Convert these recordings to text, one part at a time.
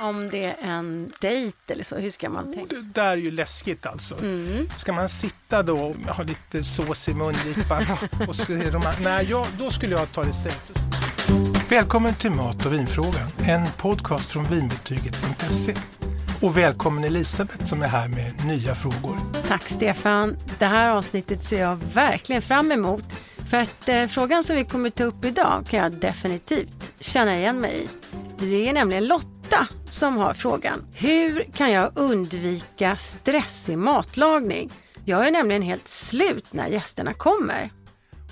om det är en dejt eller så? Hur ska man tänka? Det där är ju läskigt alltså. Ska man sitta då och ha lite sås i mungipan och de här, Nej, jag, då skulle jag ta det safe. Välkommen till Mat och vinfrågan, en podcast från vinbetyget.se. Och välkommen Elisabeth som är här med nya frågor. Tack Stefan. Det här avsnittet ser jag verkligen fram emot. För att eh, frågan som vi kommer ta upp idag kan jag definitivt känna igen mig i. Det är nämligen Lotta som har frågan. Hur kan jag undvika stressig matlagning? Jag är nämligen helt slut när gästerna kommer.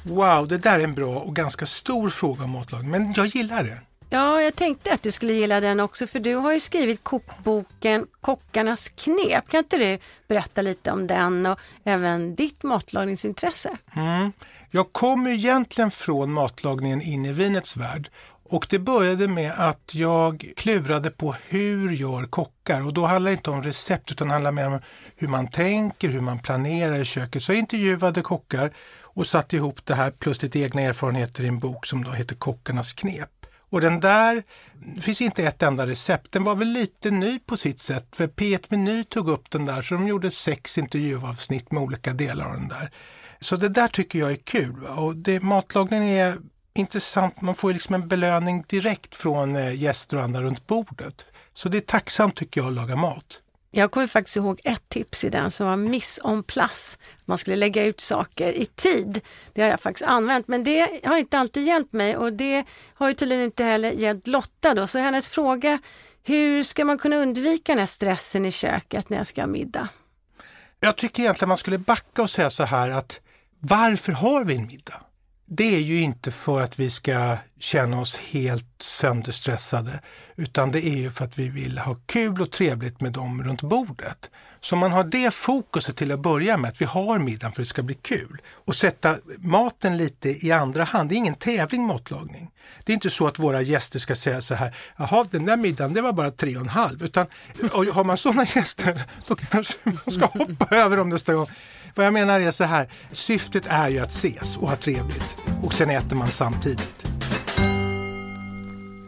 Wow, det där är en bra och ganska stor fråga om matlagning, men jag gillar det. Ja, jag tänkte att du skulle gilla den också för du har ju skrivit kokboken Kockarnas knep. Kan inte du berätta lite om den och även ditt matlagningsintresse? Mm. Jag kom ju egentligen från matlagningen in i vinets värld och det började med att jag klurade på hur gör kockar och då handlar det inte om recept utan handlar mer om hur man tänker, hur man planerar i köket. Så jag intervjuade kockar och satte ihop det här plus lite egna erfarenheter i en bok som då heter Kockarnas knep. Och den där, det finns inte ett enda recept, den var väl lite ny på sitt sätt för P1 Meny tog upp den där så de gjorde sex intervjuavsnitt med olika delar av den där. Så det där tycker jag är kul. Va? Och det, matlagning är intressant, man får liksom en belöning direkt från eh, gäster och andra runt bordet. Så det är tacksamt tycker jag att laga mat. Jag kommer faktiskt ihåg ett tips i den som var miss en place. Man skulle lägga ut saker i tid. Det har jag faktiskt använt men det har inte alltid hjälpt mig och det har ju tydligen inte heller hjälpt Lotta då. Så hennes fråga, hur ska man kunna undvika den här stressen i köket när jag ska ha middag? Jag tycker egentligen man skulle backa och säga så här att varför har vi en middag? Det är ju inte för att vi ska känna oss helt sönderstressade, utan det är ju för att vi vill ha kul och trevligt med dem runt bordet. Så man har det fokuset till att börja med, att vi har middagen för att det ska bli kul. Och sätta maten lite i andra hand, det är ingen tävling matlagning. Det är inte så att våra gäster ska säga så här, jaha den där middagen det var bara tre och en halv. Utan har man sådana gäster, då kanske man ska hoppa över dem nästa gång. Vad jag menar är så här, syftet är ju att ses och ha trevligt och sen äter man samtidigt.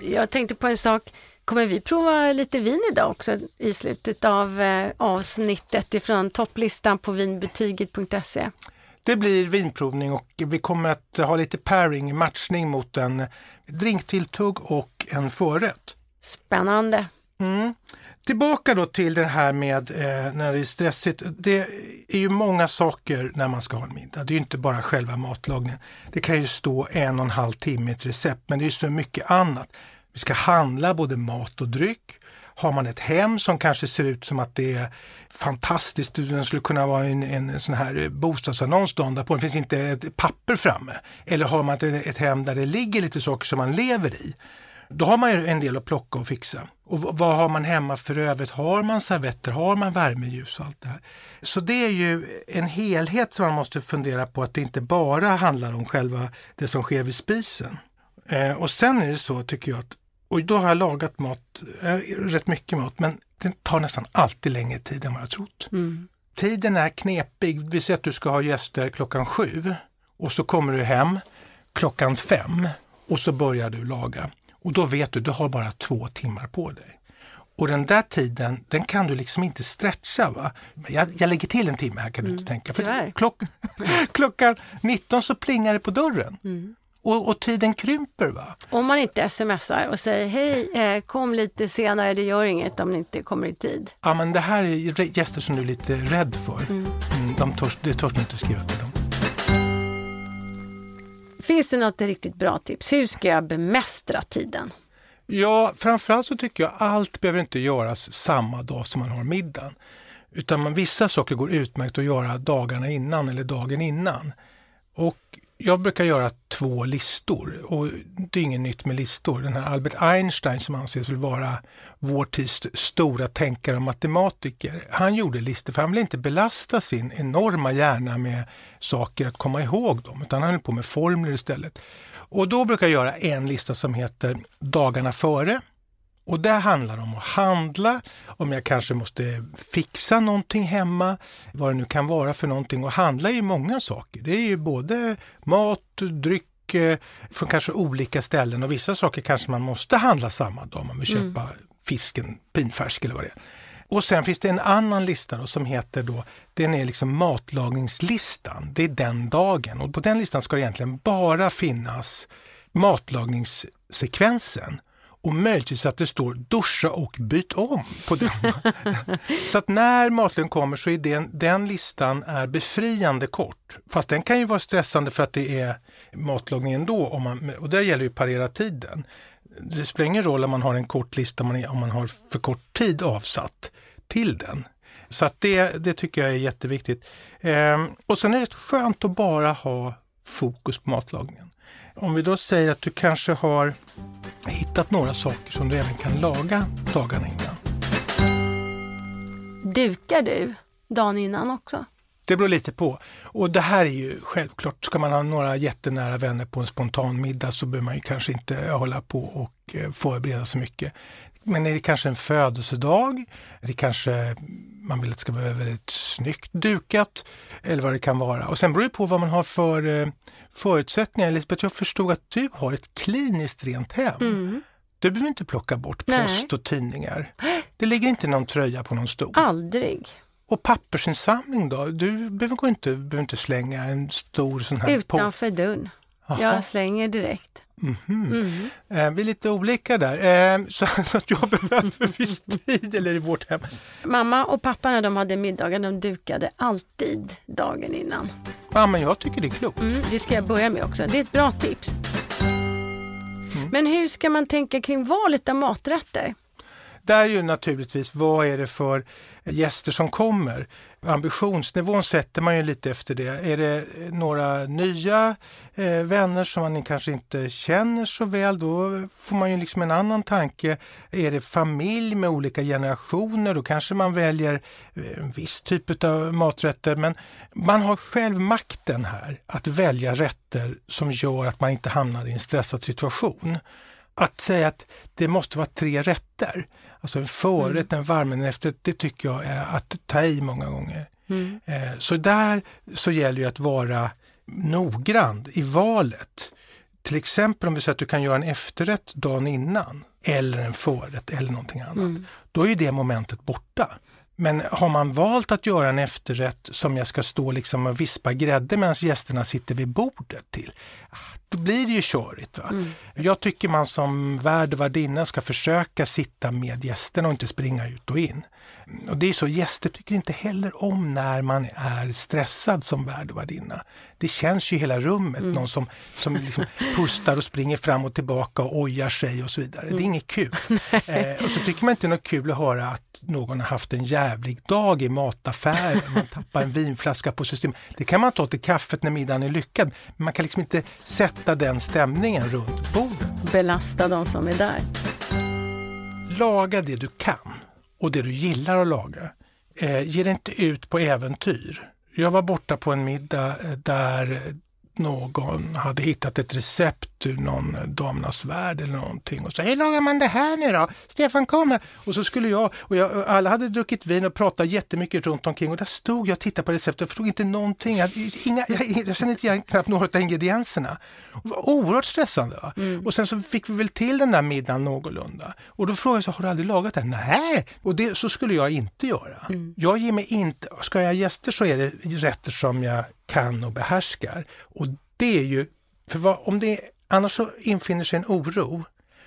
Jag tänkte på en sak, kommer vi prova lite vin idag också i slutet av eh, avsnittet ifrån topplistan på vinbetyget.se? Det blir vinprovning och vi kommer att ha lite pairing, matchning mot en drinktilltugg och en förrätt. Spännande! Mm. Tillbaka då till det här med eh, när det är stressigt. Det är ju många saker när man ska ha en middag. Det är ju inte bara själva matlagningen. Det kan ju stå en och en halv timme i ett recept, men det är så mycket annat. Vi ska handla både mat och dryck. Har man ett hem som kanske ser ut som att det är fantastiskt, det skulle kunna vara en, en sån här bostadsannons där på det finns inte ett papper framme. Eller har man ett, ett hem där det ligger lite saker som man lever i då har man ju en del att plocka och fixa. Och vad har man hemma för övrigt? Har man servetter? Har man värmeljus och allt det här? Så det är ju en helhet som man måste fundera på att det inte bara handlar om själva det som sker vid spisen. Eh, och sen är det så tycker jag att, och då har jag lagat mat, eh, rätt mycket mat, men det tar nästan alltid längre tid än vad jag trott. Mm. Tiden är knepig. Vi säger att du ska ha gäster klockan sju och så kommer du hem klockan fem och så börjar du laga. Och då vet du, du har bara två timmar på dig. Och den där tiden, den kan du liksom inte stretcha. Va? Jag, jag lägger till en timme här kan du inte mm, tänka. För klock, klockan 19 så plingar det på dörren. Mm. Och, och, tiden krymper. va? Om man inte smsar och säger hej, eh, kom lite senare, det gör inget om ni inte kommer i tid. Ja men det här är gäster som du är lite rädd för. Mm. mm de törs, det törs du inte skriva till dem. Finns det något riktigt bra tips? Hur ska jag bemästra tiden? Ja, framförallt så tycker jag allt behöver inte göras samma dag som man har middagen. Utan man, vissa saker går utmärkt att göra dagarna innan eller dagen innan. Och jag brukar göra två listor och det är inget nytt med listor. Den här Albert Einstein som anses vara vår tids stora tänkare och matematiker. Han gjorde listor för han ville inte belasta sin enorma hjärna med saker att komma ihåg dem utan han höll på med formler istället. Och då brukar jag göra en lista som heter Dagarna före. Och det handlar om att handla, om jag kanske måste fixa någonting hemma, vad det nu kan vara för någonting. Och handla är ju många saker. Det är ju både mat, dryck, eh, från kanske olika ställen och vissa saker kanske man måste handla samma dag. Man vill mm. köpa fisken pinfärsk eller vad det är. Och sen finns det en annan lista då, som heter då, den är liksom matlagningslistan. Det är den dagen och på den listan ska det egentligen bara finnas matlagningssekvensen och möjligtvis att det står duscha och byt om på den. så att när matlagningen kommer så är den, den listan är befriande kort. Fast den kan ju vara stressande för att det är matlagning ändå om man, och det gäller ju parera tiden. Det spelar ingen roll om man har en kort lista om man har för kort tid avsatt till den. Så att det, det tycker jag är jätteviktigt. Ehm, och sen är det skönt att bara ha fokus på matlagningen. Om vi då säger att du kanske har hittat några saker som du även kan laga dagarna innan. Dukar du dagen innan också? Det beror lite på. Och det här är ju självklart, ska man ha några jättenära vänner på en spontan middag så behöver man ju kanske inte hålla på och eh, förbereda så mycket. Men är det kanske en födelsedag, det kanske man vill att det ska vara väldigt snyggt dukat eller vad det kan vara. Och sen beror det på vad man har för eh, förutsättningar. Lisbeth, jag förstod att du har ett kliniskt rent hem. Mm. Du behöver inte plocka bort post Nej. och tidningar. Det ligger inte någon tröja på någon stol. Aldrig. Och pappersinsamling då? Du behöver inte, behöver inte slänga en stor sån här... Utanför dörren. Aha. Jag slänger direkt. Mm -hmm. mm. vi är lite olika där. Eh, så att jag behöver viss tid eller i vårt hem. Mamma och pappa när de hade middagar, de dukade alltid dagen innan. Ja, men jag tycker det är klokt. Mm, det ska jag börja med också. Det är ett bra tips. Mm. Men hur ska man tänka kring valet av maträtter? Där är ju naturligtvis, vad är det för gäster som kommer? ambitionsnivån sätter man ju lite efter det. Är det några nya eh, vänner som man kanske inte känner så väl, då får man ju liksom en annan tanke. Är det familj med olika generationer, då kanske man väljer eh, en viss typ av maträtter. Men man har själv makten här att välja rätter som gör att man inte hamnar i en stressad situation. Att säga att det måste vara tre rätter, Alltså en förrätt, mm. en varm, en efterrätt, det tycker jag är att ta i många gånger. Mm. Eh, så där så gäller det att vara noggrann i valet. Till exempel om vi säger att du kan göra en efterrätt dagen innan eller en förrätt eller någonting annat. Mm. Då är det momentet borta. Men har man valt att göra en efterrätt som jag ska stå liksom och vispa grädde medan gästerna sitter vid bordet till, ah, då blir det ju körigt. Mm. Jag tycker man som värd värdinna ska försöka sitta med gästerna och inte springa ut och in. Och det är så, gäster tycker inte heller om när man är stressad som värd värdinna. Det känns ju i hela rummet, mm. någon som, som liksom pustar och springer fram och tillbaka och ojar sig och så vidare. Mm. Det är mm. inget kul. eh, och så tycker man inte det är något kul att höra att någon har haft en jävlig dag i mataffären, man tappar en vinflaska på system. Det kan man ta till kaffet när middagen är lyckad, men man kan liksom inte sätta den stämningen runt bordet. Belasta de som är där. Laga det du kan och det du gillar att laga. Eh, ge dig inte ut på äventyr. Jag var borta på en middag eh, där någon hade hittat ett recept ur någon Damernas Värld eller någonting och så hur lagar man det här nu då? Stefan kommer! Och så skulle jag, och jag, alla hade druckit vin och pratat jättemycket runt omkring och där stod jag och tittade på receptet och förstod inte någonting. Jag, inga, jag, jag kände inte igen knappt några av ingredienserna. Det var oerhört stressande. Mm. Och sen så fick vi väl till den där middagen någorlunda. Och då frågade jag så har du aldrig lagat det? Nej, och det, så skulle jag inte göra. Mm. Jag ger mig inte, ska jag ha gäster så är det rätter som jag kan och behärskar. Och det är ju, för vad, om det, annars så infinner sig en oro.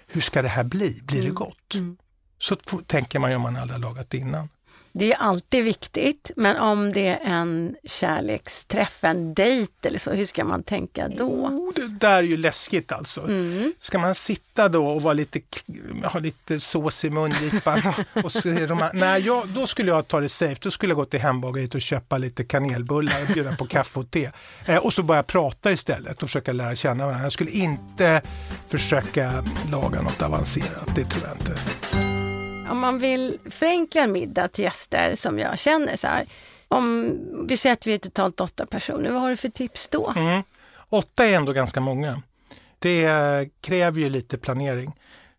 Hur ska det här bli? Blir det mm. gott? Mm. Så tänker man ju om man aldrig har lagat innan. Det är alltid viktigt, men om det är en kärleksträff, en dejt eller så, hur ska man tänka då? Oh, det där är ju läskigt alltså. Mm. Ska man sitta då och vara lite, ha lite sås i mungipan? och, och de nej, jag, då skulle jag ta det safe. Då skulle jag gå till hembageriet och köpa lite kanelbullar och bjuda på kaffe och te. Eh, och så börja prata istället och försöka lära känna varandra. Jag skulle inte försöka laga något avancerat, det tror jag inte om man vill förenkla en middag till gäster som jag känner så här. Om vi säger att vi är totalt åtta personer, vad har du för tips då? Mm. Åtta är ändå ganska många. Det kräver ju lite planering.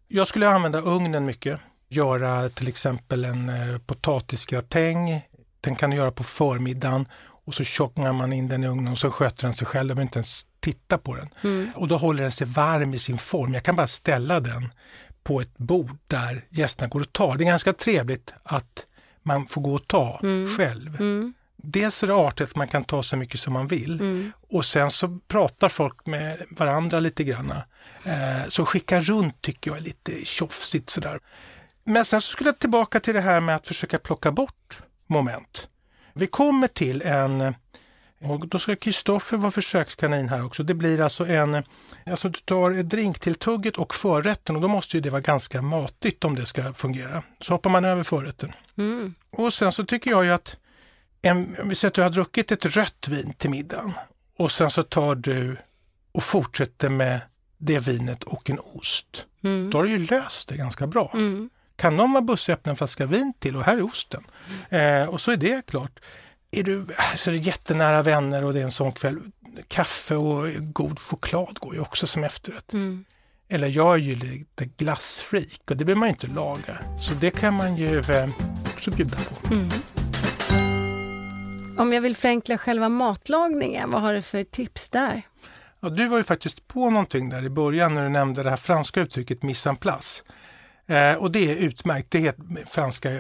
Jag skulle använda ugnen mycket. Göra till exempel en eh, potatisgratäng. Den kan du göra på förmiddagen och så tjocknar man in den i ugnen och så sköter den sig själv. Du behöver inte ens titta på den. Mm. Och då håller den sig varm i sin form. Jag kan bara ställa den på ett bord där gästerna går och tar. Det är ganska trevligt att man får gå och ta Mm. själv. Mm. Dels är det artigt att man kan ta så mycket som man vill Mm. och sen så pratar folk med varandra lite grann. Eh, så skicka runt tycker jag är lite tjofsigt sådär. Men sen så skulle jag tillbaka till det här med att försöka plocka bort moment. Vi kommer till en, och då ska Kristoffer vara försökskanin här också. Det blir alltså en, alltså du tar drinktilltugget och förrätten och då måste ju det vara ganska matigt om det ska fungera. Så hoppar man över förrätten. Mm. Och sen så tycker jag ju att, en, vi säger att du har druckit ett rött vin till middagen och sen så tar du och fortsätter med det vinet och en ost. Mm. Då har du ju löst det ganska bra. Mm. Kan någon vara bussig och öppna en flaska vin till och här är osten. Eh, och så är det klart. Är du så är det jättenära vänner och det är en sån kväll, kaffe och god choklad går ju också som efterrätt. Mm. Eller jag är ju lite glassfreak och det behöver man ju inte laga. Så det kan man ju eh, också bjuda på. Mm. Om jag vill förenkla själva matlagningen, vad har du för tips där? Ja, du var ju faktiskt på någonting där i början när du nämnde det här franska uttrycket mise en place. Eh, och det är utmärkt, det är franska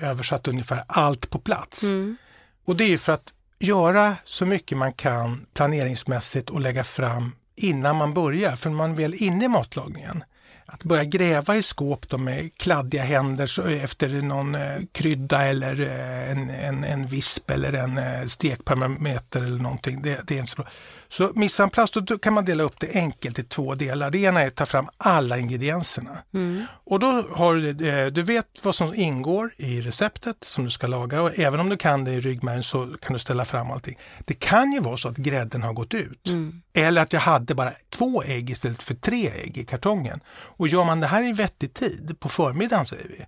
översatt ungefär allt på plats. Mm. Och det är ju för att göra så mycket man kan planeringsmässigt och lägga fram innan man börjar. För när man väl är inne i matlagningen, att börja gräva i skåp då med kladdiga händer efter någon eh, krydda eller eh, en, en, en visp eller en eh, stekparameter eller någonting. Det, det är inte så bra. Så place, då kan man dela upp det enkelt i två delar. Det ena är att ta fram alla ingredienserna. Mm. Och då har du, du vet vad som ingår i receptet som du ska laga och även om du kan det i ryggmärgen så kan du ställa fram allting. Det kan ju vara så att grädden har gått ut. Mm. Eller att jag hade bara två ägg istället för tre ägg i kartongen. Och gör man det här i vettig tid, på förmiddagen säger vi,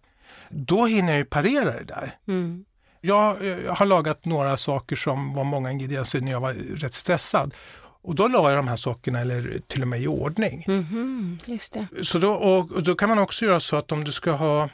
då hinner jag ju parera det där. Mm. Jag, eh, har lagat några saker som var många ingredienser när jag var rätt stressad. Och då la jag de här sakerna, eller till och med i ordning. Just det. Så då, och, och då kan man också göra så att om du ska ha,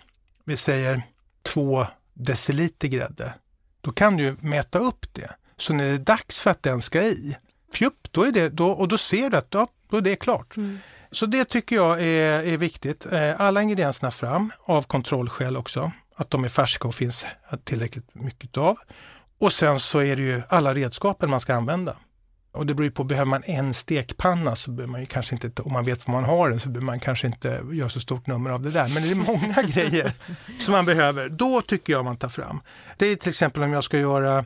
vi säger två deciliter grädde, då kan du mäta upp det. Så när det är dags för att den ska i, fjupp, då är det, då, och då ser du att ja, då är det klart. Mm. Så det tycker jag är, är viktigt. Eh, Alla ingredienserna fram, av kontrollskäl också, att de är färska och finns tillräckligt mycket av. Och sen så är det ju alla redskapen man ska använda. Och det beror ju på, behöver man en stekpanna så behöver man ju kanske inte, om man vet var man har den, så behöver man kanske inte göra så stort nummer av det där. Men det är många grejer som man behöver. Då tycker jag man tar fram. Det är till exempel om jag ska göra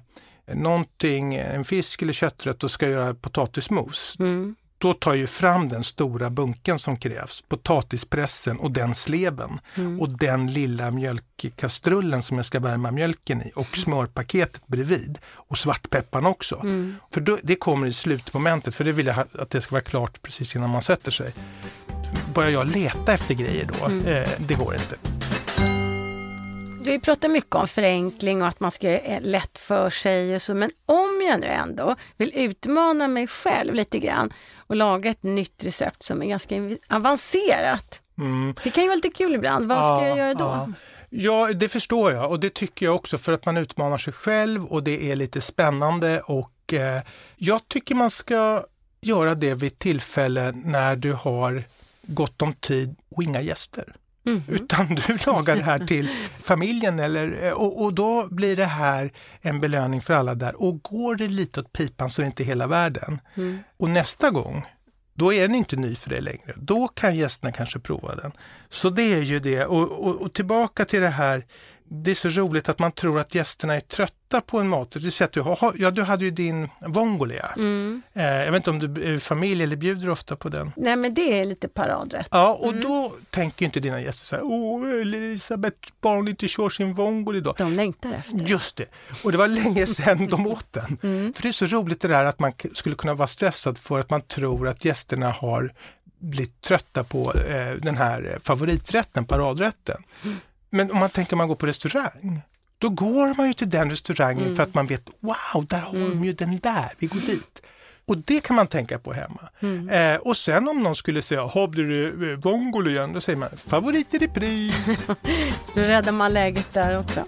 någonting, en fisk eller kötträtt och ska göra potatismos. Mm. Då tar ju fram den stora bunken som krävs, potatispressen och den sleben Mm. och den lilla mjölkkastrullen som jag ska värma mjölken i och smörpaketet bredvid och svartpepparn också. Mm. För då, det kommer i slutmomentet, för det vill jag att det ska vara klart precis innan man sätter sig. Börjar jag leta efter grejer då, Mm. eh, det går inte. Vi pratar mycket om förenkling och att man ska göra lätt för sig och så, men om jag nu ändå vill utmana mig själv lite grann och laga ett nytt recept som är ganska avancerat. Mm. Det kan ju vara lite kul ibland. Vad ska Ja, jag göra då? ja. Ja, det förstår jag och det tycker jag också för att man utmanar sig själv och det är lite spännande och eh, jag tycker man ska göra det vid tillfälle när du har gott om tid och inga gäster. Mhm. Utan du lagar det här till familjen eller, eh, och, och då blir det här en belöning för alla där. Och går det lite åt pipan så är det inte hela världen. Mm. Och nästa gång, då är den inte ny för dig längre. Då kan gästerna kanske prova den. Så det är ju det. Och, och, och tillbaka till det här, det är så roligt att man tror att gästerna är trötta på en mat. Du, säger att du, har, ja, du hade ju din vongolia. Mm. Eh, jag vet inte om du är familj eller bjuder ofta på den? Nej men det är lite paradrätt. Ja, och då tänker inte dina gäster så här, åh Elisabeth, barn inte kör sin vongol idag. De längtar efter. Just det, och det var länge sedan de åt den. Mm. För det är så roligt det där att man skulle kunna vara stressad för att man tror att gästerna har blivit trötta på eh, den här eh, favoriträtten, paradrätten. Men om man tänker om man går på restaurang, då går man ju till den restaurangen för att man vet, wow, där har de ju den där, vi går dit. Och det kan man tänka på hemma. Mm. Eh, och sen om någon skulle säga, har blir det eh, vongol igen? Då säger man, favorit i repris. Då räddar man läget där också.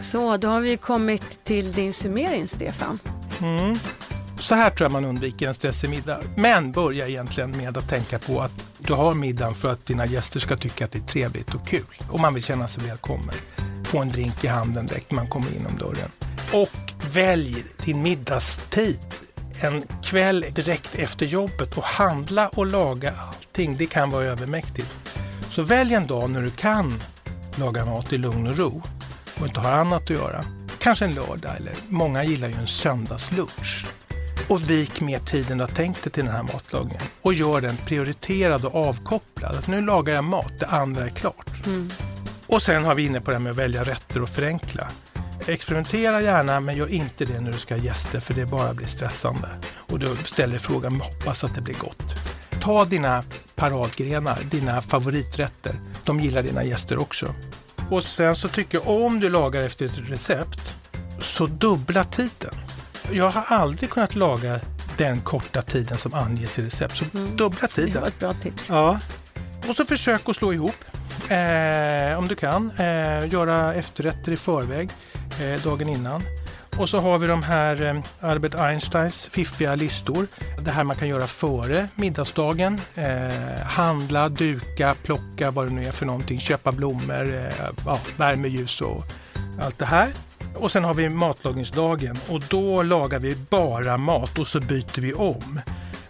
Så, då har vi kommit till din summering, Stefan. Mm. Så här tror jag man undviker en stressig middag. Men börja egentligen med att tänka på att Du har middagen för att dina gäster ska tycka att det är trevligt och kul. Och man vill känna sig välkommen. Få en drink i handen direkt när man kommer inom dörren. Och välj din middagstid. En kväll direkt efter jobbet och handla och laga allting. Det kan vara övermäktigt. Så välj en dag när du kan laga mat i lugn och ro och inte har annat att göra. Kanske en lördag eller många gillar ju en söndagslunch. Och vik mer tid än du har tänkt dig till den här matlagningen. Och gör den prioriterad och avkopplad. Att nu lagar jag mat, det andra är klart. Mm. Och sen har vi inne på det här med att välja rätter och förenkla. Experimentera gärna men gör inte det när du ska ha gäster för det bara blir stressande. Och du ställer frågan hoppas att det blir gott. Ta dina paradgrenar, dina favoriträtter. De gillar dina gäster också. Och sen så tycker jag om du lagar efter ett recept så dubbla tiden. Jag har aldrig kunnat laga den korta tiden som anges i recept. Så mm. dubbla tiden. Det var ett bra tips. Ja. Och så försök att slå ihop eh, om du kan. Eh, göra efterrätter i förväg eh, dagen innan. Och så har vi de här eh, Albert Einsteins fiffiga listor. Det här man kan göra före middagsdagen. Eh, handla, duka, plocka vad det nu är för någonting. Köpa blommor, eh, ja, värmeljus och allt det här. Och sen har vi matlagningsdagen och då lagar vi bara mat och så byter vi om.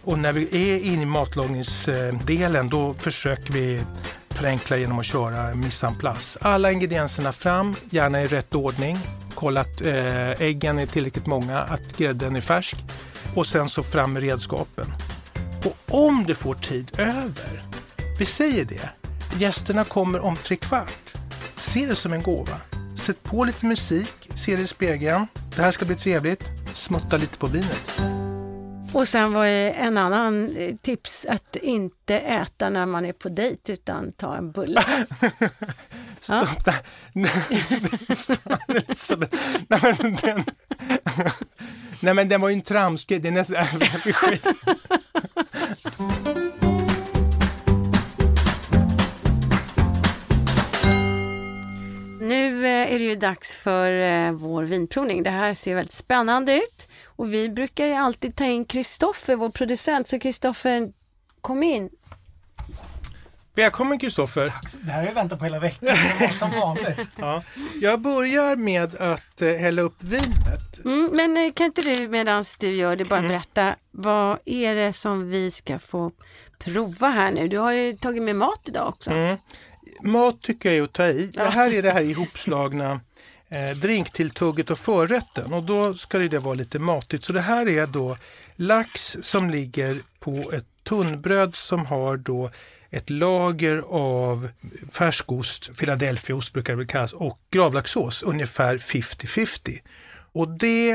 Och när vi är inne i matlagningsdelen då försöker vi förenkla genom att köra mise en place. Alla ingredienserna fram, gärna i rätt ordning. Kolla att eh, äggen är tillräckligt många, att grädden är färsk och sen så fram med redskapen. Och om du får tid över, vi säger det, gästerna kommer om tre kvart. Se det som en gåva. Sätt på lite musik, se det i spegeln. Det här ska bli trevligt. Smutta lite på vinet. Och sen var det en annan eh, tips att inte äta när man är på dejt utan ta en bulle. Stopp ja. nej, men den, nej men den var ju en tramsgrej, det är nästan är det ju dags för eh, vår vinprovning. Det här ser väldigt spännande ut och vi brukar ju alltid ta in Kristoffer, vår producent. Så Kristoffer, kom in. Välkommen Kristoffer! Det här har jag väntat på hela veckan, som vanligt. ja. Jag börjar med att eh, hälla upp vinet. Mm, men kan inte du medan du gör det bara mm. berätta, vad är det som vi ska få prova här nu? Du har ju tagit med mat idag också. Mm. Mat tycker jag är att ta i. Det här är det här ihopslagna eh, drinktilltugget och förrätten och då ska det vara lite matigt. Så det här är då lax som ligger på ett tunnbröd som har då ett lager av färskost, Philadelphiaost brukar det kallas, och gravlaxsås, ungefär 50-50. Och det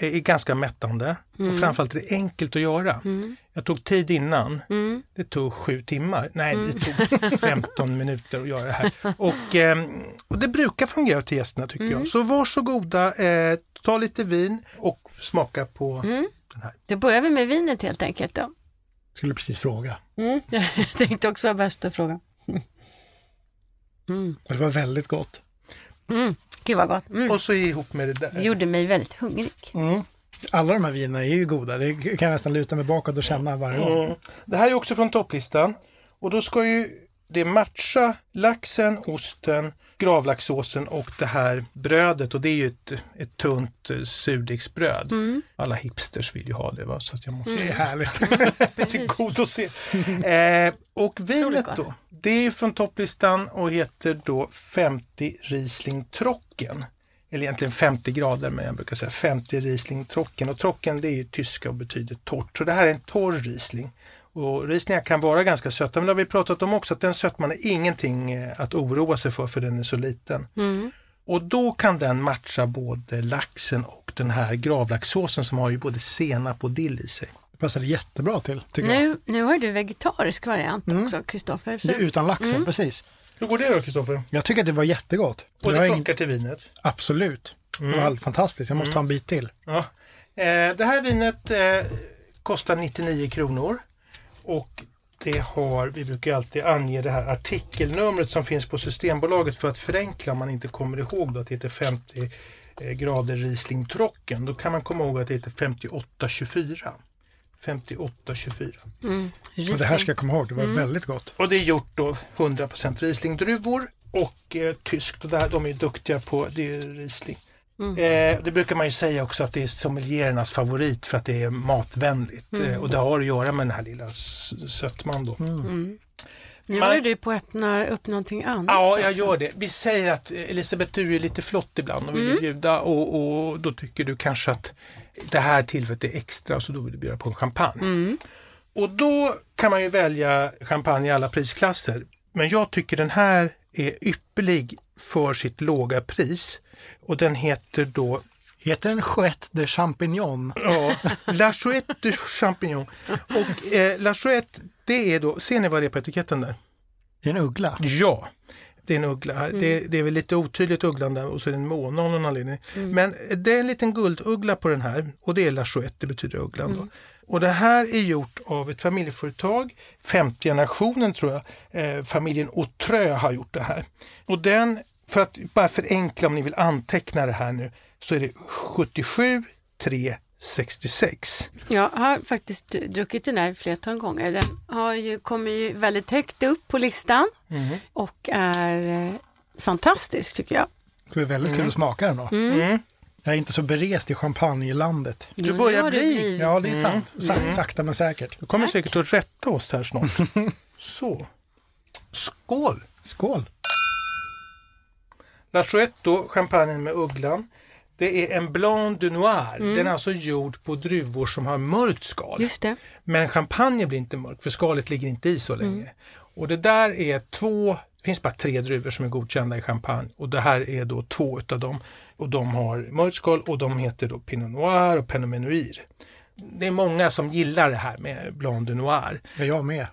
är ganska mättande mm. och framförallt är det enkelt att göra. Mm. Jag tog tid innan. Mm. Det tog sju timmar. Nej, det tog 15 minuter att göra det här. Och, eh, och det brukar fungera till gästerna tycker jag. Så varsågoda, eh, ta lite vin och smaka på den här. Då börjar vi med vinet helt enkelt då. Skulle precis fråga. Mm. Jag tänkte också vara bäst att fråga. Mm. Det var väldigt gott. Mm. Gud vad gott. Mm. Och så ihop med det där. Det gjorde mig väldigt hungrig. Alla de här vinerna är ju goda. Det kan jag nästan luta mig bakåt och känna varje gång. Mm. Det här är också från topplistan. Och då ska ju det matcha laxen, osten, gravlaxsåsen och det här brödet och det är ju ett, ett tunt eh, surdegsbröd. Mm. Alla hipsters vill ju ha det va? så att jag måste... Mm. Det är härligt. Tillgodose. eh, och vinet då, det är från topplistan och heter då 50 Riesling Trocken. Eller egentligen 50 grader, men jag brukar säga 50 Riesling Trocken. Och Trocken det är ju tyska och betyder torrt. Så det här är en torr Riesling. Och Rieslingar kan vara ganska söta, men det har vi pratat om också, att den sötman är ingenting eh, att oroa sig för, för den är så liten. Mm. Och då kan den matcha både laxen och den här gravlaxsåsen som har ju både senap och dill i sig. Det passar jättebra till, tycker nu, jag. Nu har du vegetarisk variant mm. också, Kristoffer. Så... Utan laxen, mm. precis. Hur går det då, Kristoffer? Jag tycker att det var jättegott. Och det, det funkar ing... till vinet? Absolut. Det var mm. fantastiskt. Jag måste ta en bit till. Ja. Eh, det här vinet eh, kostar 99 kronor. Och det har, vi brukar alltid ange det här artikelnumret som finns på Systembolaget för att förenkla om man inte kommer ihåg då att det heter 50 eh, grader Riesling Trocken. Då kan man komma ihåg att det heter 5824. 58,24. Mm. Och det här ska jag komma ihåg, det var väldigt gott. Och det är gjort då 100% Riesling-druvor och eh, tyskt. Och det här, de är ju duktiga på det är Riesling. Eh, det brukar man ju säga också att det är sommelierernas favorit för att det är matvänligt. Eh, och det har att göra med den här lilla sötman då. Nu Man- håller du på att öppna upp någonting annat. Ja, jag också. gör det. Vi säger att eh, Elisabeth, du är lite flott ibland och vill bjuda och, och då tycker du kanske att det här tillfället är extra så då vill du bjuda på en champagne. Och då kan man ju välja champagne i alla prisklasser. Men jag tycker den här är ypperlig för sitt låga pris. Och den heter då Heter den Chouette de Champignon? ja, La Chouette du Champignon. Och eh, La Chouette, det är då, ser ni vad det är på etiketten där? Det är en uggla. Ja, det är en uggla här. Det, det är väl lite otydligt ugglan där och så är det en måne av någon anledning. Men det är en liten gulduggla på den här och det är La Chouette, det betyder ugglan då. Och det här är gjort av ett familjeföretag, femte generationen tror jag, eh, familjen Autreux har gjort det här. Och den, för att bara förenkla om ni vill anteckna det här nu, så är det 77 3 66. Jag har faktiskt druckit den här flertal gånger. Den har ju, kommer ju väldigt högt upp på listan och är eh, fantastisk tycker jag. Det är väldigt kul att smaka den då. Mm. Jag är inte så berest i champagnelandet. Du börjar bli-. Ja, det är sant. Sa- Sakta men säkert. Du kommer Tack. säkert att rätta oss här snart. Så. Skål! Skål! La Chouette då, champagnen med ugglan. Det är en Blanc de Noir. Den är alltså gjord på druvor som har mörkt skal. Just det. Men champagne blir inte mörk för skalet ligger inte i så länge. Och det där är två, det finns bara tre druvor som är godkända i champagne och det här är då två utav dem. Och de har mörkt skal och de heter då Pinot Noir och Pinot Menuir. Det är många som gillar det här med Blanc de Noir. Är jag med.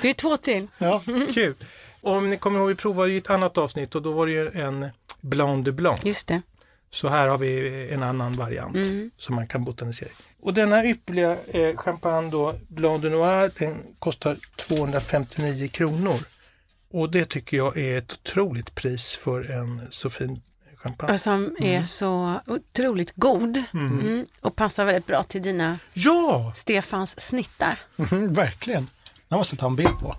Det är två till. Ja. Kul! Och om ni kommer ihåg, vi provade ju ett annat avsnitt och då var det ju en Blanc de Blanc. Just det. Så här har vi en annan variant som man kan botanisera i. Och denna ypperliga eh, champagne då, Blanc de Noir, den kostar 259 kronor. Och det tycker jag är ett otroligt pris för en så fin champagne. Och som är så otroligt god mm. och passar väldigt bra till dina Ja! Stefans snittar. Mhm, verkligen. Jag måste ta en bild på.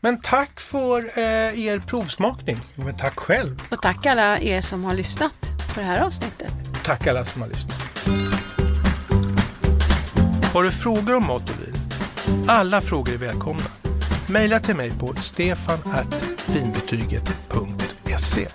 Men tack för eh, er provsmakning. Men tack själv. Och tack alla er som har lyssnat på det här avsnittet. Tack alla som har lyssnat. Har du frågor om mat och vin? Alla frågor är välkomna. Maila till mig på stefanvinbetyget.se